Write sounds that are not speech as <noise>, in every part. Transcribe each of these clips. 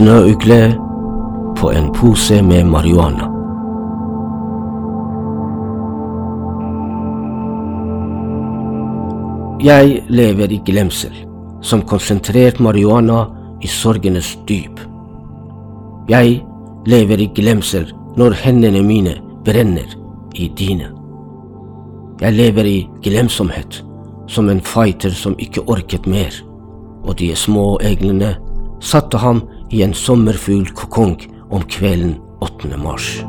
snøugle på en pose med marihuana. Jeg lever i glemsel, som konsentrert marihuana i sorgenes dyp. Jeg lever i glemsel når hendene mine brenner i dine. Jeg lever i glemsomhet, som en fighter som ikke orket mer, og de små eglene satte ham i en sommerfugl kokong om kvelden 8. mars.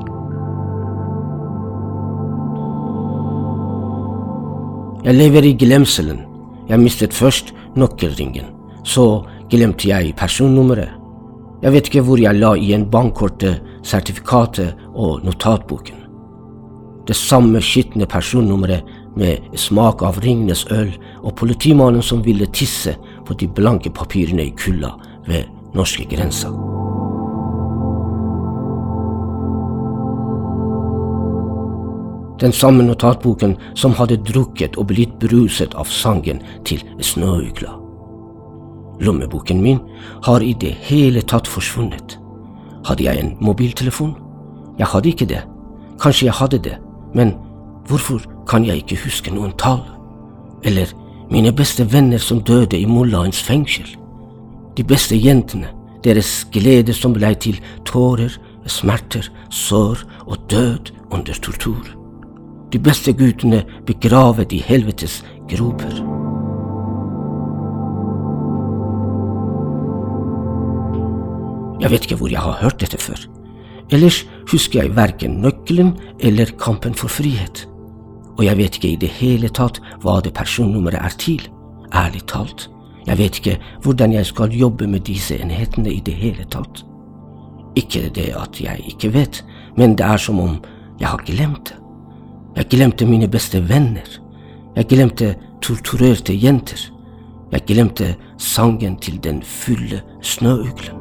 Jeg lever i glemselen. Jeg mistet først nøkkelringen, så glemte jeg personnummeret. Jeg vet ikke hvor jeg la igjen bankkortet, sertifikatet og notatboken. Det samme skitne personnummeret med smak av Ringnes øl og politimannen som ville tisse på de blanke papirene i kulda ved norskegrensa. Den samme notatboken som hadde drukket og blitt bruset av sangen til Snøugla. Lommeboken min har i det hele tatt forsvunnet. Hadde jeg en mobiltelefon? Jeg hadde ikke det. Kanskje jeg hadde det, men hvorfor kan jeg ikke huske noen tall? Eller mine beste venner som døde i mullaens fengsel? De beste jentene, deres glede som blei til tårer, smerter, sår og død under tortur. De beste guttene begravet i helvetes groper. Jeg vet ikke hvor jeg har hørt dette før. Ellers husker jeg verken nøkkelen eller kampen for frihet. Og jeg vet ikke i det hele tatt hva det personnummeret er til. Ærlig talt. Jeg vet ikke hvordan jeg skal jobbe med disse enhetene i det hele tatt. Ikke det at jeg ikke vet, men det er som om jeg har glemt det. Jeg glemte mine beste venner. Jeg glemte torturerte jenter. Jeg glemte sangen til den fulle snøuglen.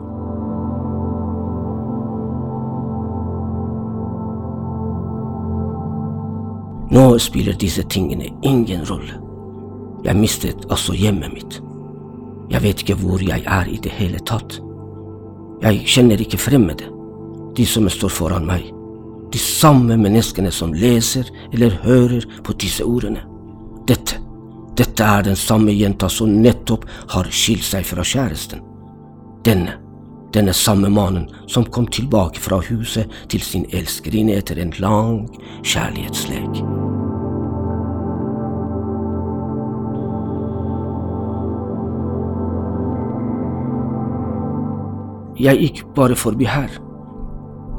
Nå spiller disse tingene ingen rolle. Jeg mistet altså hjemmet mitt. Jeg vet ikke hvor jeg er i det hele tatt. Jeg kjenner ikke fremmede, de som står foran meg, de samme menneskene som leser eller hører på disse ordene. Dette, dette er den samme jenta som nettopp har skilt seg fra kjæresten. Denne, denne samme mannen som kom tilbake fra huset til sin elskerinne etter en lang kjærlighetslek. Jeg gikk bare forbi her.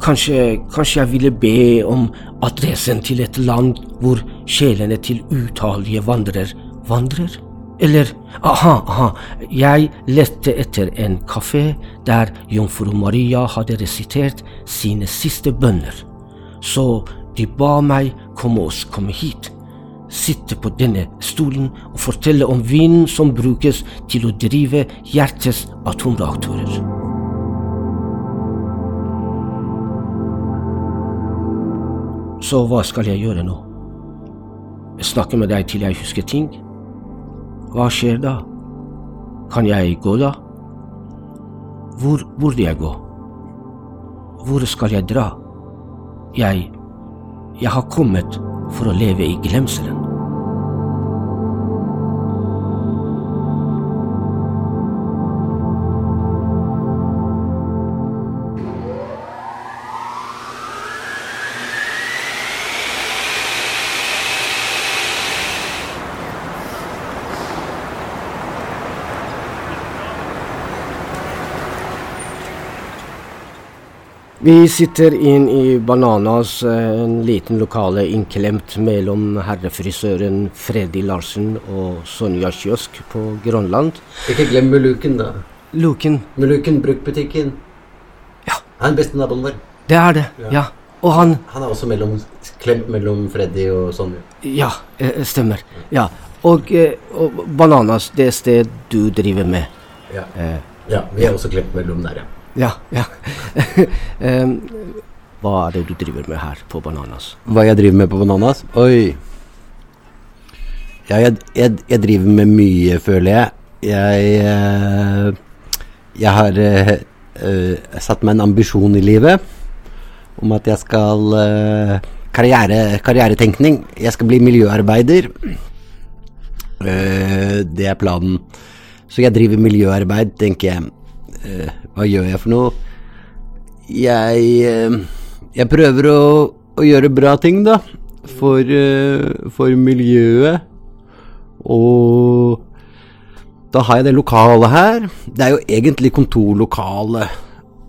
Kanskje, kanskje jeg ville be om adressen til et land hvor sjelene til utallige vandrer vandrer? Eller, aha, aha, jeg lette etter en kafé der jomfru Maria hadde resitert sine siste bønner. Så de ba meg komme oss komme hit, sitte på denne stolen og fortelle om vinen som brukes til å drive hjertets atomreaktorer. Så hva skal jeg gjøre nå? Snakke med deg til jeg husker ting? Hva skjer da? Kan jeg gå da? Hvor burde jeg gå? Hvor skal jeg dra? Jeg Jeg har kommet for å leve i glemselen. Vi sitter inn i Bananas, eh, en liten lokale innklemt mellom herrefrisøren Freddy Larsen og Sonja Kiosk på Grønland. Ikke glem Muluken, da. Luken, Muluken bruktbutikken. Ja. Han er beste naboen vår. det er det, ja. Og han Han er også mellom, klemt mellom Freddy og Sonja. Ja, eh, stemmer. Ja. Og, eh, og Bananas, det er sted du driver med. Ja. Eh, ja, vi er også klemt mellom der, ja. Ja, ja. <laughs> Hva er det du driver med her på Bananas? Hva jeg driver med på Bananas? Oi. Ja, jeg, jeg, jeg driver med mye, føler jeg. Jeg, eh, jeg har uh, uh, satt meg en ambisjon i livet om at jeg skal uh, karriere, Karrieretenkning. Jeg skal bli miljøarbeider. Det er planen. Så jeg driver miljøarbeid, tenker jeg. Hva gjør jeg for noe? Jeg, eh, jeg prøver å, å gjøre bra ting, da. For, eh, for miljøet. Og da har jeg det lokalet her. Det er jo egentlig kontorlokalet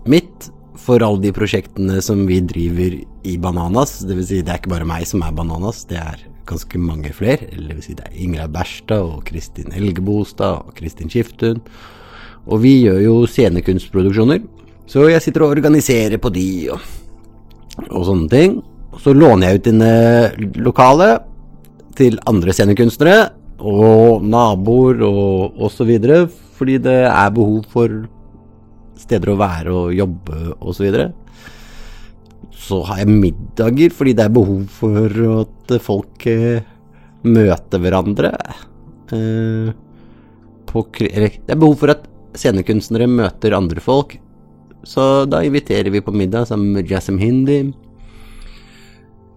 mitt for alle de prosjektene som vi driver i Bananas. Det vil si, det er ikke bare meg som er Bananas, det er ganske mange flere. Det vil si, det er Ingrid Berstad og Kristin Elgebostad og Kristin Skiftun. Og vi gjør jo scenekunstproduksjoner. Så jeg sitter og organiserer på de og, og sånne ting. Så låner jeg ut denne lokalet til andre scenekunstnere og naboer og osv. Fordi det er behov for steder å være og jobbe osv. Så, videre. så har jeg middager fordi det er behov for at folk eh, møter hverandre. Eh, på, eller det er behov for at scenekunstnere møter andre folk. Så da inviterer vi på middag sammen med Jassim Hindi.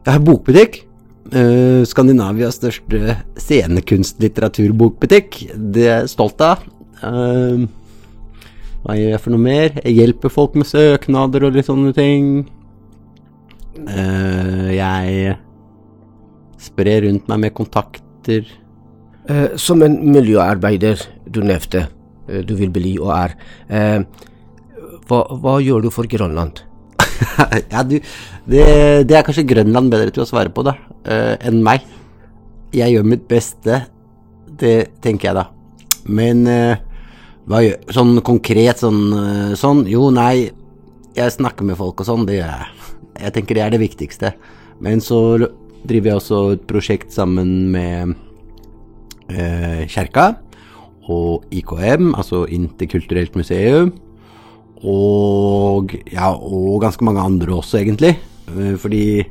Jeg har bokbutikk. Uh, Skandinavias største scenekunstlitteraturbokbutikk. Det er jeg stolt av. Uh, hva gjør jeg for noe mer? Jeg hjelper folk med søknader og litt sånne ting. Uh, jeg sprer rundt meg med kontakter. Uh, som en miljøarbeider du nevnte du vil bli og er, eh, hva, hva gjør du for Grønland? <laughs> ja, du, det, det, er kanskje Grønland bedre til å svare på da, uh, enn meg. Jeg gjør mitt beste, det tenker jeg da. Men hva gjør Sånn konkret sånn, sånn Jo, nei, jeg snakker med folk og sånn, det er Jeg tenker det er det viktigste. Men så driver jeg også et prosjekt sammen med kjerka og IKM, altså Interkulturelt museum og, ja, og ganske mange andre også, egentlig. Eh, fordi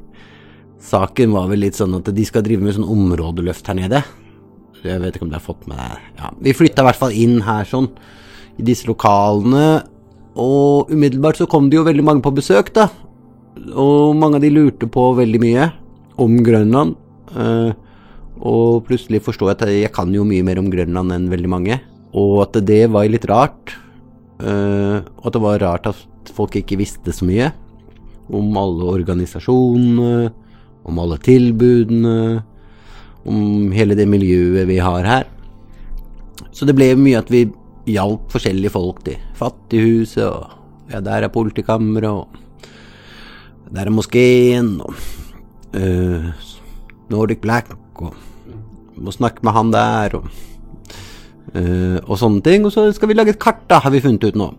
saken var vel litt sånn at de skal drive med sånn områdeløft her nede. Jeg vet ikke om de har fått med det ja, Vi flytta i hvert fall inn her sånn, i disse lokalene. Og umiddelbart så kom det jo veldig mange på besøk, da. Og mange av de lurte på veldig mye om Grønland. Uh, og plutselig forstår jeg at jeg kan jo mye mer om Grønland enn veldig mange. Og at det var litt rart. Uh, og at det var rart at folk ikke visste så mye om alle organisasjonene, om alle tilbudene, om hele det miljøet vi har her. Så det ble mye at vi hjalp forskjellige folk til Fattighuset, og ja, der er politikammeret, og der er moskeen, og uh, Nordic Black, og må snakke med han der, og Uh, og sånne ting. Og så skal vi lage et kart, da, har vi funnet ut nå.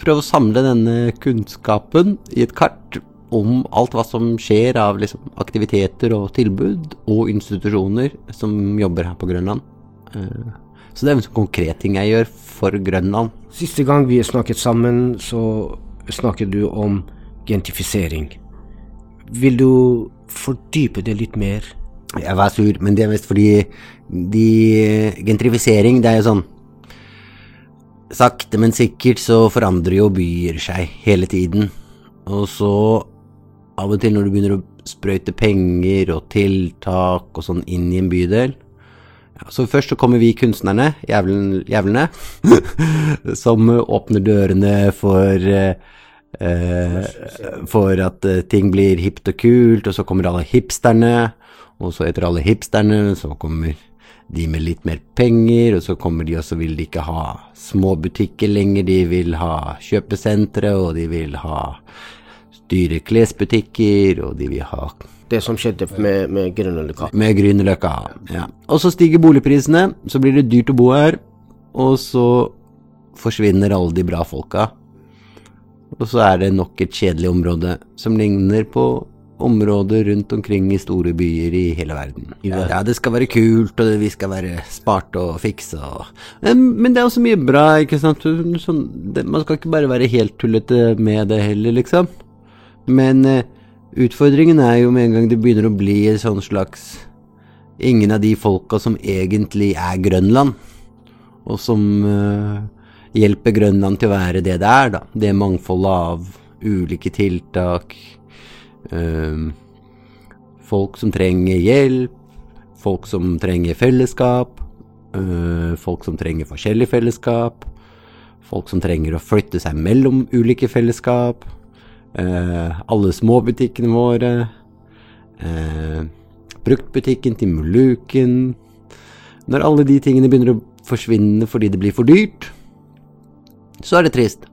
Prøve å samle denne kunnskapen i et kart om alt hva som skjer av liksom, aktiviteter og tilbud og institusjoner som jobber her på Grønland. Uh, så det er en sånn konkret ting jeg gjør for Grønland. Siste gang vi snakket sammen, så snakket du om gentifisering. Vil du fordype det litt mer? Jeg var sur, men det er mest fordi de Gentrifisering, det er jo sånn Sakte, men sikkert så forandrer jo byer seg hele tiden. Og så, av og til når du begynner å sprøyte penger og tiltak og sånn inn i en bydel ja, Så først så kommer vi kunstnerne, jævlen, jævlene, <laughs> som åpner dørene for eh, for at uh, ting blir hipt og kult, og så kommer alle hipsterne, og så etter alle hipsterne så kommer de med litt mer penger, og så kommer de og så vil de ikke ha små butikker lenger, de vil ha kjøpesentre, og de vil ha dyre klesbutikker, og de vil ha Det som skjedde med, med Grünerløkka. Med Grünerløkka, ja. Og så stiger boligprisene, så blir det dyrt å bo her, og så forsvinner alle de bra folka. Og så er det nok et kjedelig område som ligner på områder rundt omkring i store byer i hele verden. Ja, det skal være kult, og vi skal være sparte og fikse og Men det er også mye bra, ikke sant. Sånn, det, man skal ikke bare være helt tullete med det heller, liksom. Men uh, utfordringen er jo med en gang det begynner å bli en sånn slags Ingen av de folka som egentlig er Grønland, og som uh, hjelper Grønland til å være det det er, da. Det mangfoldet av ulike tiltak. Eh, folk som trenger hjelp, folk som trenger fellesskap, eh, folk som trenger forskjellig fellesskap, folk som trenger å flytte seg mellom ulike fellesskap, eh, alle småbutikkene våre, eh, bruktbutikken til Muluken Når alle de tingene begynner å forsvinne fordi det blir for dyrt, så er det trist.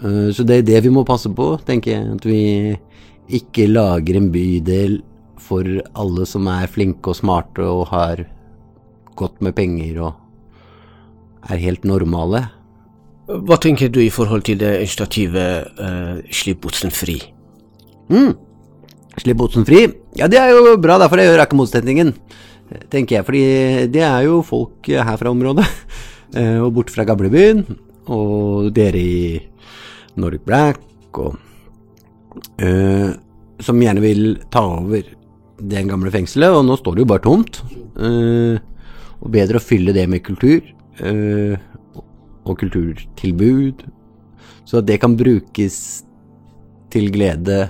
Så det er det vi må passe på, tenker jeg. At vi ikke lager en bydel for alle som er flinke og smarte og har godt med penger og er helt normale. Hva tenker du i forhold til det initiativet uh, Slipp Botsen fri? Mm. Slipp Botsen fri. Ja, det er jo bra, derfor jeg gjør ikke motsetningen, tenker jeg. Fordi det er jo folk her fra området, <laughs> eh, og bort fra gamlebyen, og dere i Nordic Black, og eh, som gjerne vil ta over det gamle fengselet, og nå står det jo bare tomt. Uh, og bedre å fylle det med kultur, uh, og kulturtilbud, så at det kan brukes til glede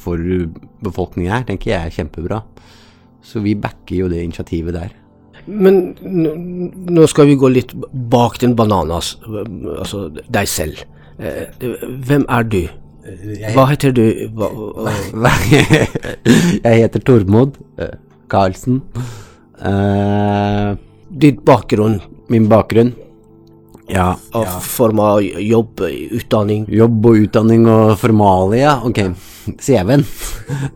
for befolkningen her, tenker jeg er kjempebra. Så vi backer jo det initiativet der. Men nå skal vi gå litt bak den bananas, altså deg selv. Hvem er du? Hva heter du? Hva, <laughs> hva- <laughs> jeg heter Tormod eh, Karlsen. Uh, ditt bakgrunn min bakgrunn Ja. Og form av jobb, utdanning? Jobb og utdanning og formalia. Ok, CV-en.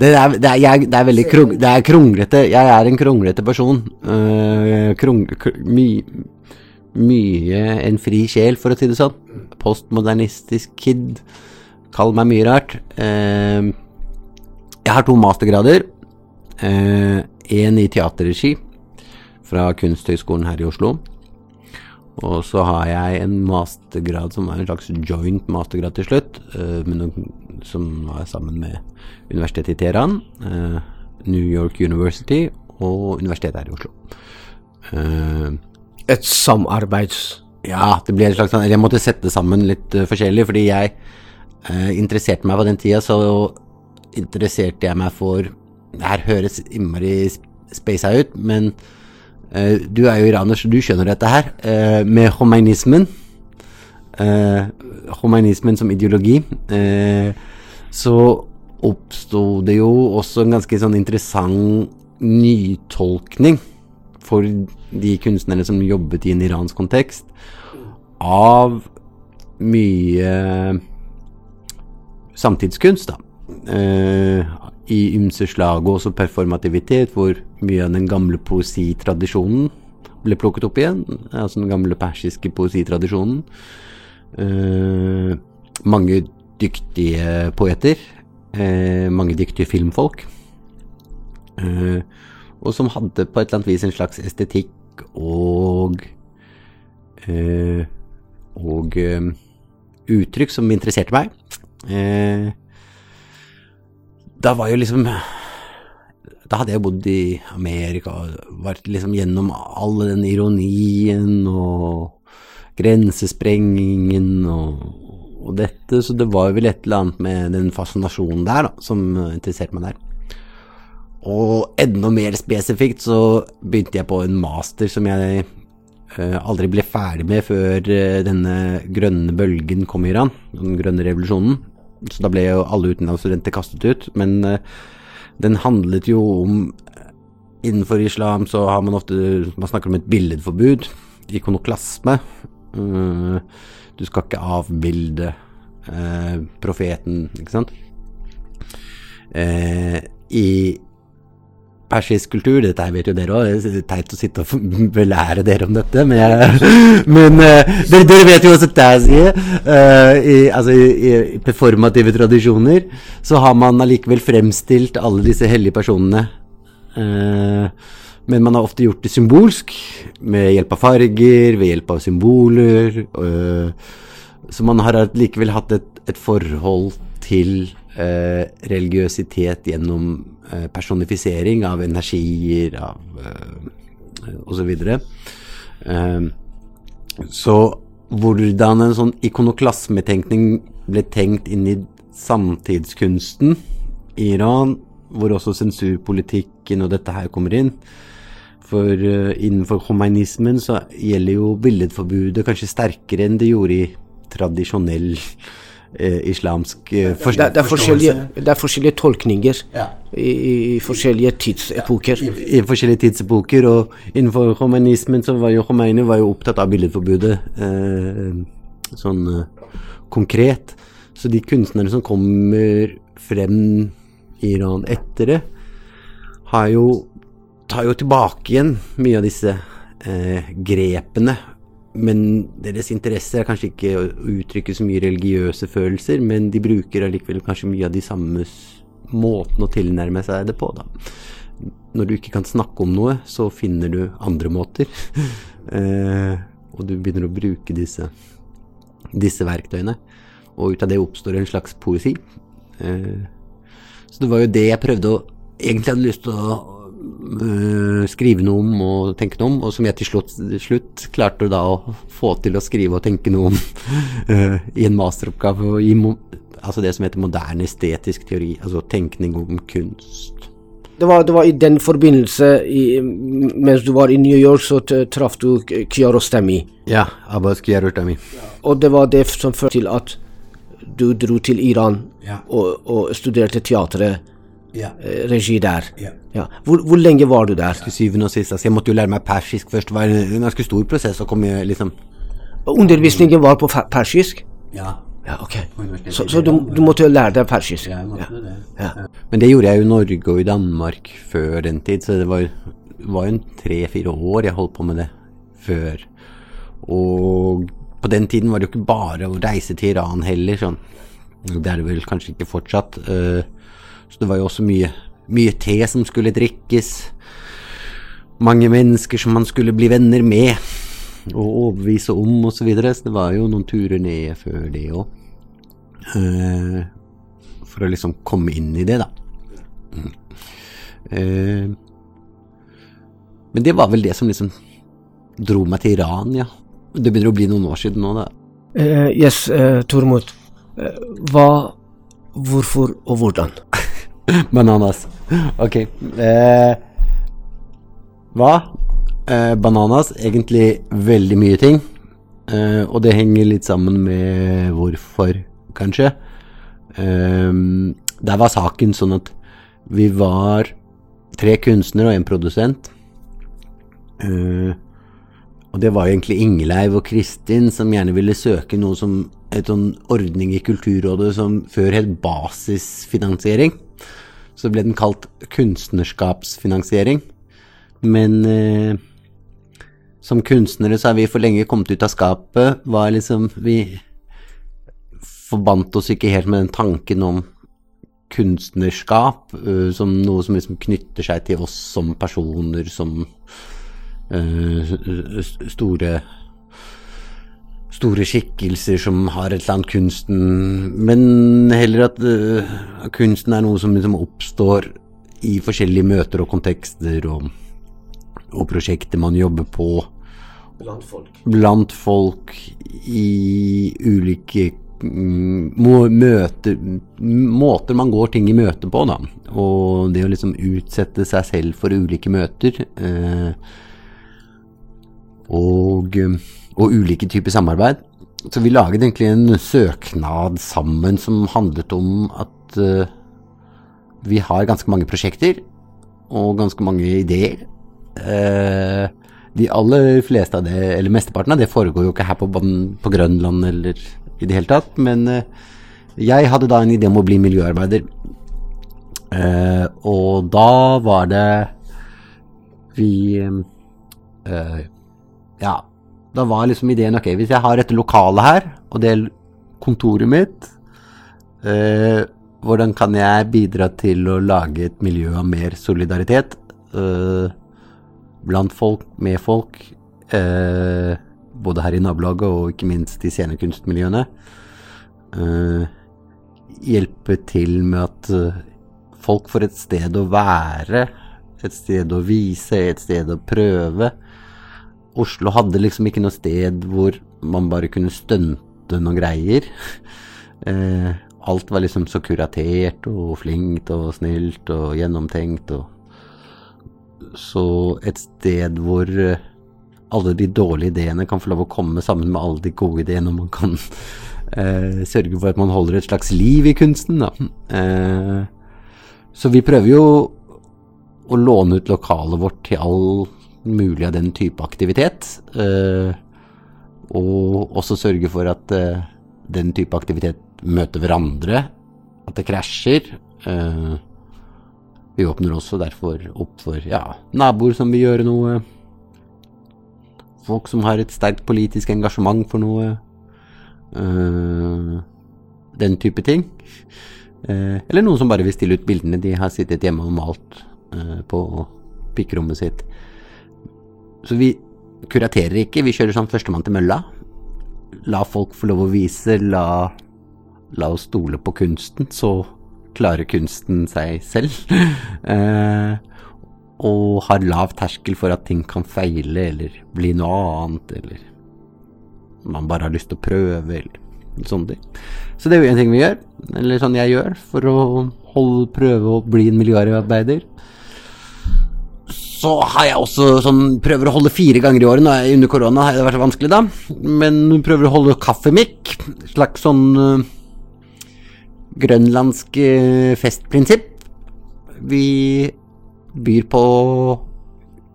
Det er, det, er, jeg, det er veldig krung, det er kronglete. Jeg er en kronglete person. Uh, krong, kr, my, mye en fri sjel, for å si det sånn. Postmodernistisk kid. Kall meg mye rart. Eh, jeg har to mastergrader. Én i teaterregi fra Kunsthøgskolen her i Oslo. Og så har jeg en mastergrad som er en slags joint mastergrad til slutt, eh, noen, som var sammen med Universitetet i Teheran, eh, New York University og Universitetet her i Oslo. Eh, Et samarbeids... ja, det ble en slags sånn Jeg måtte sette sammen litt eh, forskjellig, fordi jeg eh, interesserte meg på den tida, så interesserte jeg meg for Det her høres innmari spasa ut, men uh, du er jo iraner, så du skjønner dette her. Uh, med homainismen, Uh, homainismen som ideologi, eh, så oppsto det jo også en ganske sånn interessant nytolkning for de kunstnerne som jobbet i en iransk kontekst, av mye samtidskunst, da. Eh, I ymse slag, og også performativitet, hvor mye av den gamle poesitradisjonen ble plukket opp igjen. Altså den gamle persiske poesitradisjonen. Eh, mange dyktige poeter. Eh, mange dyktige filmfolk. Eh, og som hadde på et eller annet vis en slags estetikk og eh, og eh, uttrykk som interesserte meg. Eh, da var jo liksom Da hadde jeg bodd i Amerika og vært liksom gjennom all den ironien og grensesprengingen og, og dette, så det var vel et eller annet med den fascinasjonen der da, som interesserte meg der. Og enda mer spesifikt så begynte jeg på en master som jeg eh, aldri ble ferdig med før eh, denne grønne bølgen kom i Iran, den grønne revolusjonen. Så da ble jo alle utenlandsstudenter kastet ut. Men eh, den handlet jo om Innenfor islam så har man ofte Man snakker om et billedforbud. Ikonoklasme. Eh, du skal ikke avbilde eh, profeten, ikke sant. Eh, I persisk kultur, dette vet jo dere òg, det er teit å sitte og belære dere om dette, men, jeg, <laughs> men uh, dere, dere, vet jo også Tazie. Uh, i, altså, i, I performative tradisjoner så har man allikevel fremstilt alle disse hellige personene. Uh, men man har ofte gjort det symbolsk, med hjelp av farger, ved hjelp av symboler. så man har likevel hatt et, et forhold til eh, religiøsitet gjennom eh, personifisering av energier av eh, osv. Så, eh, så hvordan en sånn ikonoklasmetenkning ble tenkt inn i samtidskunsten i Iran, hvor også sensurpolitikken og dette her kommer inn. For uh, innenfor humanismen så gjelder jo billedforbudet kanskje sterkere enn det gjorde i tradisjonell islamsk forståelse? det, det, er forskjellige, er tolkninger ja. i, i, forskjellige tidsepoker. Ja, i, I, forskjellige tidsepoker, og innenfor humanismen så var jo Khomeini var jo opptatt av billedforbudet sånn konkret. Så de kunstnerne som kommer frem i Iran etter det, har jo tar jo tilbake igjen mye av disse eh, grepene. Men deres interesse er kanskje ikke å uttrykke så mye religiøse følelser, men de bruker allikevel kanskje mye av de samme måtene å tilnærme seg det på, da. Når du ikke kan snakke om noe, så finner du andre måter. <laughs> eh, og du begynner å bruke disse, disse verktøyene. Og ut av det oppstår en slags poesi. Eh, så det var jo det jeg prøvde å Egentlig hadde lyst til å uh, skrive noe om og tenke noe om, og som jeg til slutt, slutt klarte da å få til å skrive og tenke noe om uh, <laughs> i en masteroppgave. I altså det som heter moderne estetisk teori, altså tenkning om kunst. Det var, det var, i den forbindelse, i, mens du var i New York, så traff du Kiarostami. Ja, Abbas Kiarostami. Og det var det som førte til at du dro til Iran ja. og, og studerte teatret ja. Eh, regi der. Ja. Ja. Hvor, hvor, lenge var du der? Til syvende og sist. Altså, jeg måtte jo lære meg persisk først. Det var en ganske stor prosess å komme liksom Undervisningen var på persisk? Ja. Ja, ok. Så, så du, du, måtte jo lære deg persisk? Ja, jeg måtte det. Ja. Men det gjorde jeg jo i Norge og i Danmark før den tid, så det var, var jo tre-fire år jeg holdt på med det før. Og på den tiden var det jo ikke bare å reise til Iran heller, sånn. Det er det vel kanskje ikke fortsatt. Uh, så det var jo også mye, mye te som skulle drikkes. Mange mennesker som man skulle bli venner med og overbevise om osv. Så, videre. så det var jo noen turer ned før det òg. Uh, eh, for å liksom komme inn i det, da. Mm. Uh, men det var vel det som liksom dro meg til Iran, ja. Det begynner å bli noen år siden nå, da. Uh, yes, Tormod. hva, hvorfor og hvordan? <laughs> Bananas. Ok. Eh, hva? Eh, bananas. Egentlig veldig mye ting. Eh, og det henger litt sammen med hvorfor, kanskje. Eh, der var saken sånn at vi var tre kunstnere og en produsent. Eh, og det var egentlig Ingeleiv og Kristin som gjerne ville søke noe som et sånn ordning i Kulturrådet som før het basisfinansiering så ble den kalt kunstnerskapsfinansiering. Men eh, som kunstnere så har vi for lenge kommet ut av skapet. Var liksom Vi forbandt oss ikke helt med den tanken om kunstnerskap uh, som noe som liksom knytter seg til oss som personer, som uh, store store skikkelser som har et eller annet kunsten, men heller at uh, kunsten er noe som liksom oppstår i forskjellige møter og kontekster og, og prosjekter man jobber på. Blant folk. Blant folk i ulike mm, møter, måter man går ting i møte på, da. Og det å liksom utsette seg selv for ulike møter. Uh, og og ulike typer samarbeid. Så vi laget egentlig en søknad sammen som handlet om at uh, vi har ganske mange prosjekter og ganske mange ideer. Uh, de aller fleste av det, eller mesteparten av det foregår jo ikke her på, på Grønland eller i det hele tatt, men uh, jeg hadde da en idé om å bli miljøarbeider. og da var det vi Ja, da var liksom ideen ok, hvis jeg har et lokale her, og det er kontoret mitt, eh, hvordan kan jeg bidra til å lage et miljø av mer solidaritet eh, blant folk, med folk, eh, både her i nabolaget og ikke minst i scenekunstmiljøene. Eh, hjelpe til med at eh, folk får et sted å være, et sted å vise, et sted å prøve Oslo hadde liksom ikke noe sted hvor man bare kunne stunte noen greier. <laughs> Eh, alt var liksom så kuratert og flinkt og snilt og gjennomtenkt og Så et sted hvor eh, alle de dårlige ideene kan få lov å komme sammen med alle de gode ideene, og man kan <laughs> eh, sørge for at man holder et slags liv i kunsten, da. Eh, så vi prøver jo å låne ut lokalet vårt til all mulig av den type aktivitet. Eh, og også sørge for at eh, den type aktivitet møter hverandre, at det krasjer. Eh, vi åpner også derfor opp for ja, naboer som vil gjøre noe. Folk som har et sterkt politisk engasjement for noe. Den type ting. Eller noen som bare vil stille ut bildene de har sittet hjemme og malt på pikkerommet sitt. Så vi kuraterer ikke, vi kjører sånn førstemann til mølla. La folk få lov å vise, la, la oss stole på kunsten, så klarer kunsten seg selv. <laughs> eh, og har lav terskel for at ting kan feile eller bli noe annet, eller man bare har lyst til å prøve, eller sånne ting. Så det er jo en ting vi gjør, eller sånn jeg gjør, for å holde, prøve å bli en miljøarbeider. Så har jeg også sånn Prøver å holde fire ganger i året. Er under korona, har det vært vanskelig, da. Men prøver å holde kaffemikk. Slags sånn uh, grønlandsk uh, festprinsipp. Vi byr på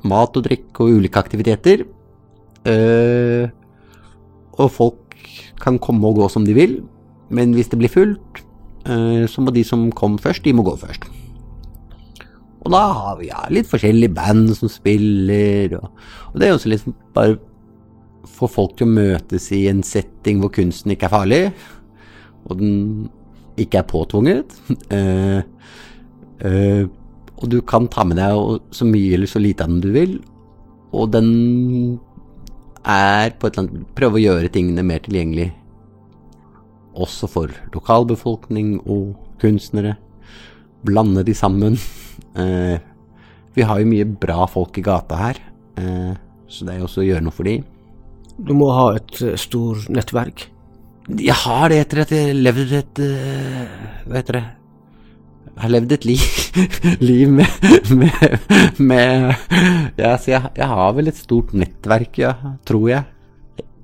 mat og drikk og ulike aktiviteter. Uh, og folk kan komme og gå som de vil. Men hvis det blir fullt, så må de som kom først, de må gå først. Og da har vi ja, litt forskjellige band som spiller, og, og det er også liksom bare få folk til å møtes i en setting hvor kunsten ikke er farlig, og den ikke er påtvunget. uh, <laughs> uh, og du kan ta med deg så mye eller så lite av den du vil, og den er på et eller annet Prøve å gjøre tingene mer tilgjengelig også for lokalbefolkning og kunstnere. Blande de sammen. <laughs> Uh, vi har jo mye bra folk i gata her, eh, så det er jo også å gjøre noe for de. Du må ha et uh, stort nettverk. Jeg har det etter at jeg levde et Hva heter det Jeg har levd et liv, <laughs> liv med, med, med ja, så jeg, jeg, har vel et stort nettverk, ja, tror jeg.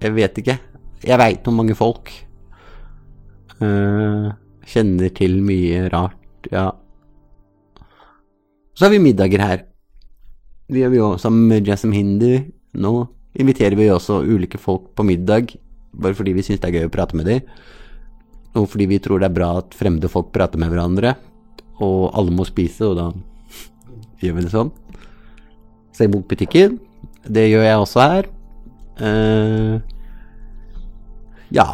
Jeg vet ikke. Jeg veit om mange folk. kjenner til mye rart, ja. Så har vi middager her. Vi gjør vi jo sammen med Jasm Hindu. Nå inviterer vi også ulike folk på middag, bare fordi vi syns det er gøy å prate med dem. Og fordi vi tror det er bra at fremmede folk prater med hverandre. Og alle må spise, og da <laughs> gjør vi det sånn. Se bokbutikken. Det gjør jeg også her. Uh, ja.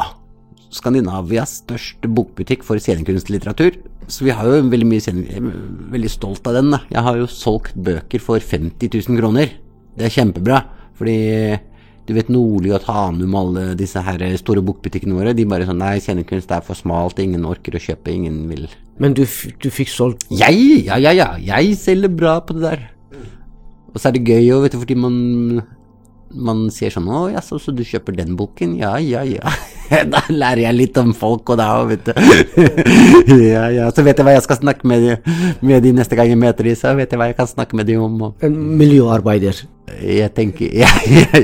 Skandinavias største bokbutikk for scenekunstlitteratur. Så vi har jo veldig mye scene, jeg er veldig stolt av den. Da. Jeg har jo solgt bøker for 50 000 kroner. Det er kjempebra. Fordi du vet Nordli og Tanum, alle disse her store bokbutikkene våre, de bare sånn Nei, scenekunst er for smalt, ingen orker å kjøpe, ingen vil Men du, du fikk solgt Jeg? Ja, ja, ja. Jeg selger bra på det der. Og så er det gøy òg, vet du, fordi man man sier sånn 'Å jaså, så du kjøper den boken?' Ja, ja, ja. <laughs> da lærer jeg litt om folk og da, vet du. <laughs> ja, ja. Så vet jeg hva jeg skal snakke med med de neste gang jeg møter dem, så vet jeg hva jeg kan snakke med dem om. En miljøarbeider. Jeg tenker Ja,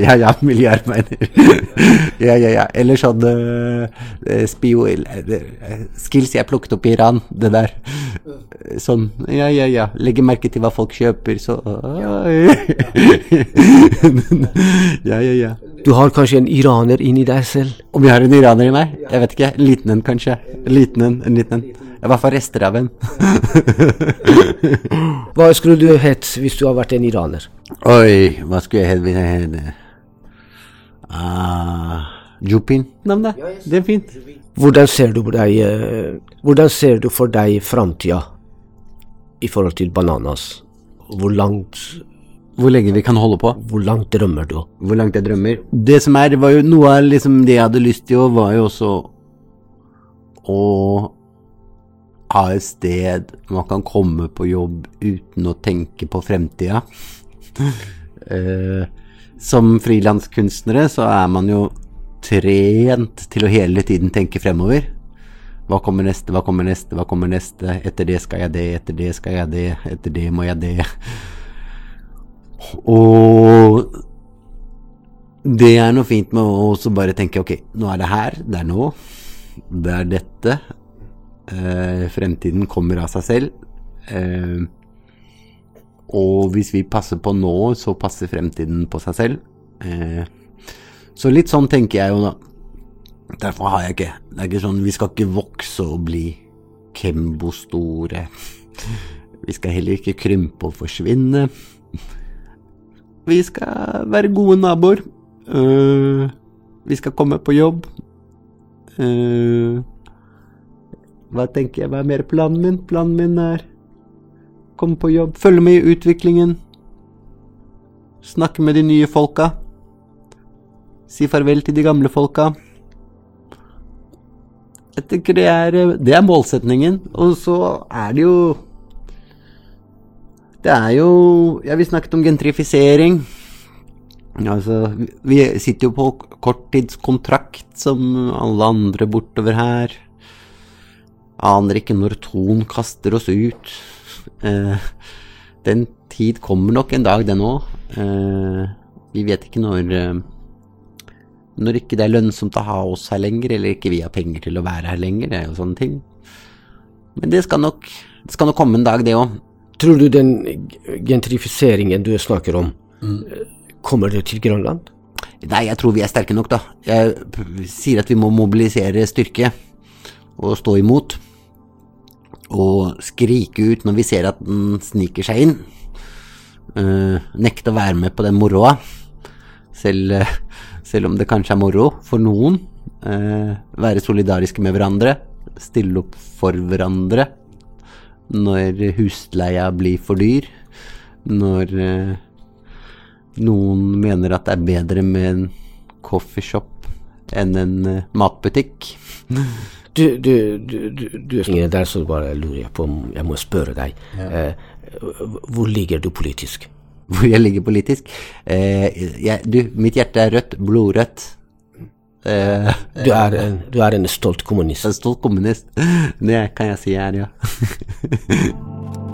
ja, ja, miljøarbeider. ja, ja, ja. Eller sånn uh, spio... Skills jeg plukket opp i Iran, det der. Sånn Ja, ja, ja. Legge merke til hva folk kjøper, så <laughs> Ja, ja, ja. Du har kanskje en iraner inni deg selv? Om jeg har en iraner i meg? Jeg vet ikke. Liten en, kanskje. Liten en, en liten en. I hvert fall rester av en. <laughs> hva skulle du hett hvis du hadde vært en iraner? Oi, hva skulle jeg hett hvis jeg het uh, Jupin? Navnet? Det er fint. Hvordan ser du, deg, uh, hvordan ser du for deg framtida i forhold til Bananas? Hvor langt hvor lenge vi kan holde på. Hvor langt drømmer du? Hvor langt jeg drømmer? Det som er, det var jo noe av liksom det jeg hadde lyst til, var jo også å ha et sted man kan komme på jobb uten å tenke på fremtida. <laughs> uh, som frilanskunstnere så er man jo trent til å hele tiden tenke fremover. Hva kommer neste, hva kommer neste, hva kommer neste? Etter det skal jeg det, etter det skal jeg det, etter det må jeg det. <laughs> Og det er noe fint med å også bare tenke ok, nå er det her, det er nå, det er dette. Eh, fremtiden kommer av seg selv. Eh, og hvis vi passer på nå, så passer fremtiden på seg selv. Eh, så litt sånn tenker jeg jo da. Derfor har jeg ikke Det er ikke sånn Vi skal ikke vokse og bli Kembo-store. <laughs> Vi skal heller ikke krympe og forsvinne. Vi skal være gode naboer. Vi skal komme på jobb. Uh, hva tenker jeg, hva er mer planen min? Planen min er komme på jobb, følge med i utviklingen. Snakke med de nye folka. Si farvel til de gamle folka. Jeg tenker det er, det er målsetningen. Og så er det jo Det er jo Ja, vi snakket om gentrifisering. Altså, vi sitter jo på korttidskontrakt som alle andre bortover her. Aner ikke når troen kaster oss ut. Eh, den tid kommer nok en dag, den òg. Eh, vi vet ikke når eh, Når ikke det er lønnsomt å ha oss her lenger, eller ikke vi har penger til å være her lenger. Det er jo sånne ting. Men det skal nok, det skal nok komme en dag, det òg. Tror du den gentrifiseringen du snakker om, kommer det til Grønland? Nei, jeg tror vi er sterke nok, da. Jeg sier at vi må mobilisere styrke og stå imot. Og skrike ut når vi ser at den sniker seg inn. Uh, nekte å være med på den moroa. Selv, uh, selv om det kanskje er moro for noen. Uh, være solidariske med hverandre. Stille opp for hverandre når husleia blir for dyr. Når noen mener at det er bedre med en coffeeshop enn en matbutikk. <laughs> Du, du, du, du, er der, så bare lurer jeg på om jeg må spørre deg. Ja. Eh, hvor ligger du politisk? <laughs> Hvor jeg ligger politisk? Eh, jeg, du, mitt hjerte er rødt. Blodrødt. Eh, du, er en, du er en stolt kommunist? En stolt kommunist. <laughs> Det kan jeg si jeg er, ja. <laughs>